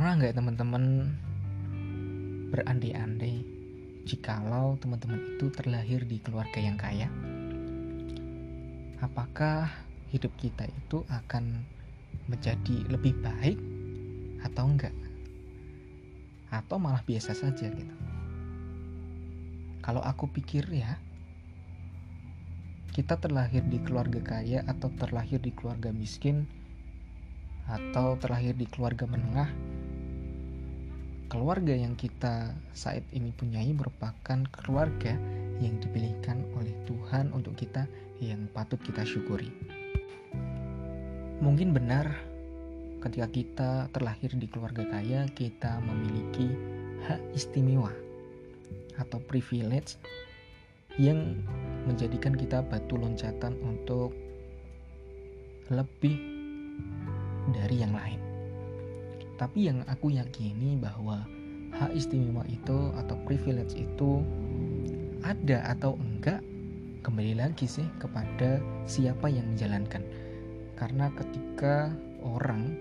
nggak teman-teman berandai-andai jikalau teman-teman itu terlahir di keluarga yang kaya? Apakah hidup kita itu akan menjadi lebih baik atau enggak? Atau malah biasa saja gitu. Kalau aku pikir ya, kita terlahir di keluarga kaya atau terlahir di keluarga miskin atau terlahir di keluarga menengah keluarga yang kita saat ini punyai merupakan keluarga yang dipilihkan oleh Tuhan untuk kita yang patut kita syukuri. Mungkin benar ketika kita terlahir di keluarga kaya, kita memiliki hak istimewa atau privilege yang menjadikan kita batu loncatan untuk lebih dari yang lain. Tapi yang aku yakini bahwa hak istimewa itu atau privilege itu ada atau enggak kembali lagi sih kepada siapa yang menjalankan. Karena ketika orang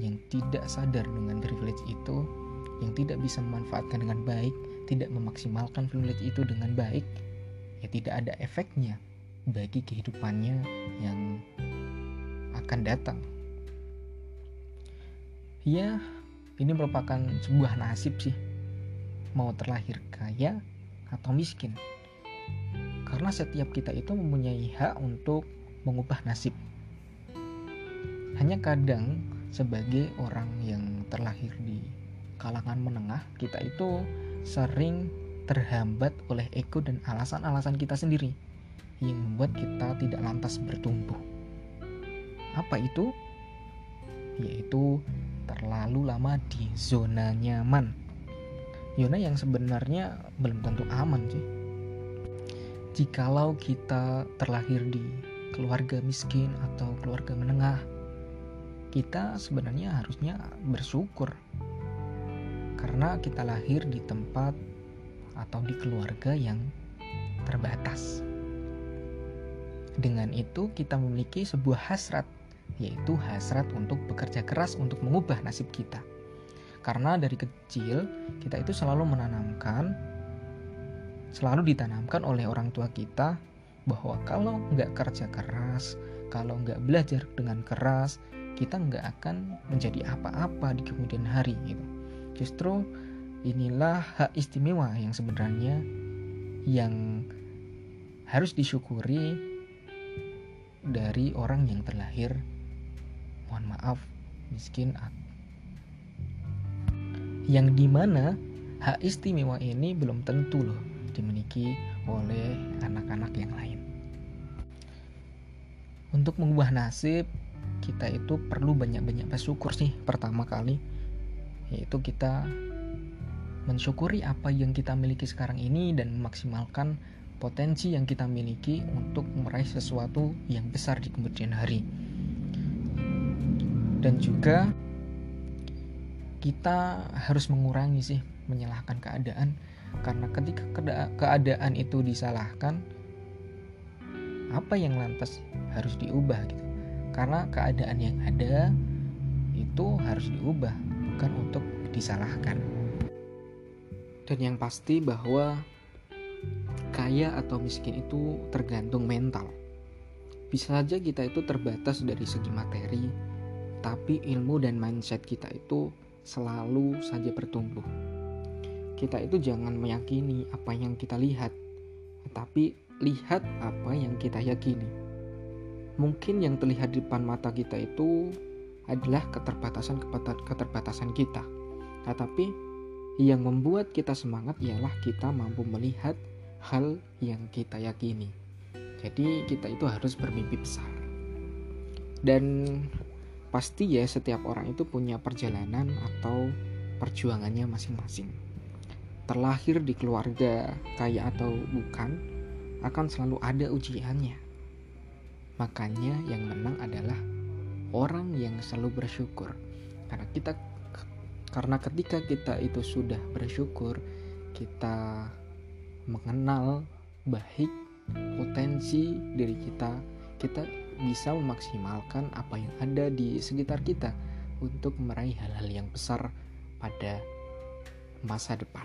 yang tidak sadar dengan privilege itu, yang tidak bisa memanfaatkan dengan baik, tidak memaksimalkan privilege itu dengan baik, ya tidak ada efeknya bagi kehidupannya yang akan datang ya ini merupakan sebuah nasib sih mau terlahir kaya atau miskin karena setiap kita itu mempunyai hak untuk mengubah nasib hanya kadang sebagai orang yang terlahir di kalangan menengah kita itu sering terhambat oleh ego dan alasan-alasan kita sendiri yang membuat kita tidak lantas bertumbuh. Apa itu? Yaitu terlalu lama di zona nyaman. Zona yang sebenarnya belum tentu aman sih. Jikalau kita terlahir di keluarga miskin atau keluarga menengah, kita sebenarnya harusnya bersyukur karena kita lahir di tempat atau di keluarga yang terbatas. Dengan itu, kita memiliki sebuah hasrat yaitu hasrat untuk bekerja keras untuk mengubah nasib kita. Karena dari kecil kita itu selalu menanamkan, selalu ditanamkan oleh orang tua kita bahwa kalau nggak kerja keras, kalau nggak belajar dengan keras, kita nggak akan menjadi apa-apa di kemudian hari gitu. Justru inilah hak istimewa yang sebenarnya yang harus disyukuri dari orang yang terlahir mohon maaf miskin yang di mana hak istimewa ini belum tentu loh dimiliki oleh anak-anak yang lain. Untuk mengubah nasib kita itu perlu banyak-banyak bersyukur sih pertama kali yaitu kita mensyukuri apa yang kita miliki sekarang ini dan memaksimalkan potensi yang kita miliki untuk meraih sesuatu yang besar di kemudian hari dan juga kita harus mengurangi sih menyalahkan keadaan. Karena ketika keadaan itu disalahkan apa yang lantas harus diubah gitu? Karena keadaan yang ada itu harus diubah bukan untuk disalahkan. Dan yang pasti bahwa kaya atau miskin itu tergantung mental. Bisa saja kita itu terbatas dari segi materi tapi ilmu dan mindset kita itu selalu saja bertumbuh. Kita itu jangan meyakini apa yang kita lihat, tetapi lihat apa yang kita yakini. Mungkin yang terlihat di depan mata kita itu adalah keterbatasan keterbatasan kita. Tetapi yang membuat kita semangat ialah kita mampu melihat hal yang kita yakini. Jadi kita itu harus bermimpi besar. Dan Pasti ya setiap orang itu punya perjalanan atau perjuangannya masing-masing. Terlahir di keluarga kaya atau bukan, akan selalu ada ujiannya. Makanya yang menang adalah orang yang selalu bersyukur. Karena kita karena ketika kita itu sudah bersyukur, kita mengenal baik potensi diri kita, kita bisa memaksimalkan apa yang ada di sekitar kita untuk meraih hal-hal yang besar pada masa depan.